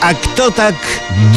A kto tak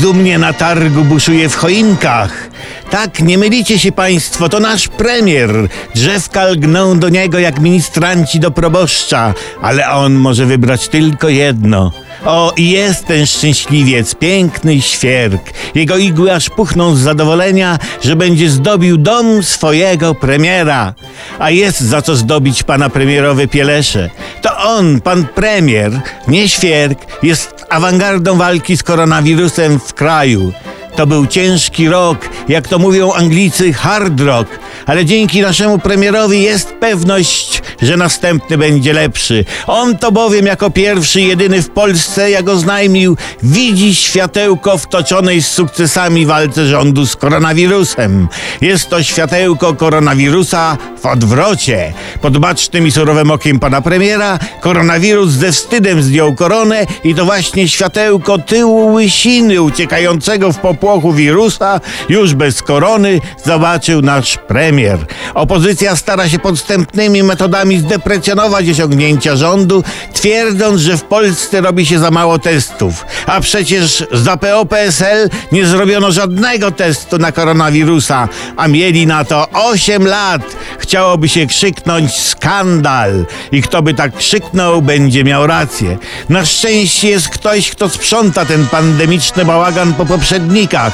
dumnie na targu buszuje w choinkach? Tak, nie mylicie się państwo, to nasz premier. Drzewka lgną do niego jak ministranci do proboszcza, ale on może wybrać tylko jedno. O, jest ten szczęśliwiec, piękny świerk. Jego igły aż puchną z zadowolenia, że będzie zdobił dom swojego premiera. A jest za co zdobić pana premierowe pielesze. To on, pan premier, nie świerk, jest awangardą walki z koronawirusem w kraju. To był ciężki rok, jak to mówią Anglicy, hard rock, ale dzięki naszemu premierowi jest pewność, że następny będzie lepszy. On to bowiem jako pierwszy, jedyny w Polsce, jak oznajmił, widzi światełko w toczonej z sukcesami walce rządu z koronawirusem. Jest to światełko koronawirusa w odwrocie. Pod bacznym i surowym okiem pana premiera koronawirus ze wstydem zdjął koronę i to właśnie światełko tyłu łysiny uciekającego w popłochu wirusa już bez korony zobaczył nasz premier. Opozycja stara się podstępnymi metodami zdeprecjonować osiągnięcia rządu, twierdząc, że w Polsce robi się za mało testów. A przecież za PO-PSL nie zrobiono żadnego testu na koronawirusa, a mieli na to 8 lat. Chciałoby się krzyknąć skandal. I kto by tak krzyknął, będzie miał rację. Na szczęście jest ktoś, kto sprząta ten pandemiczny bałagan po poprzednikach.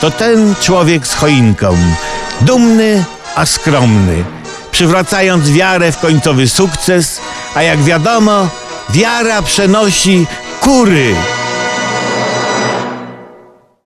To ten człowiek z choinką. Dumny, a skromny. Przywracając wiarę w końcowy sukces, a jak wiadomo, wiara przenosi kury.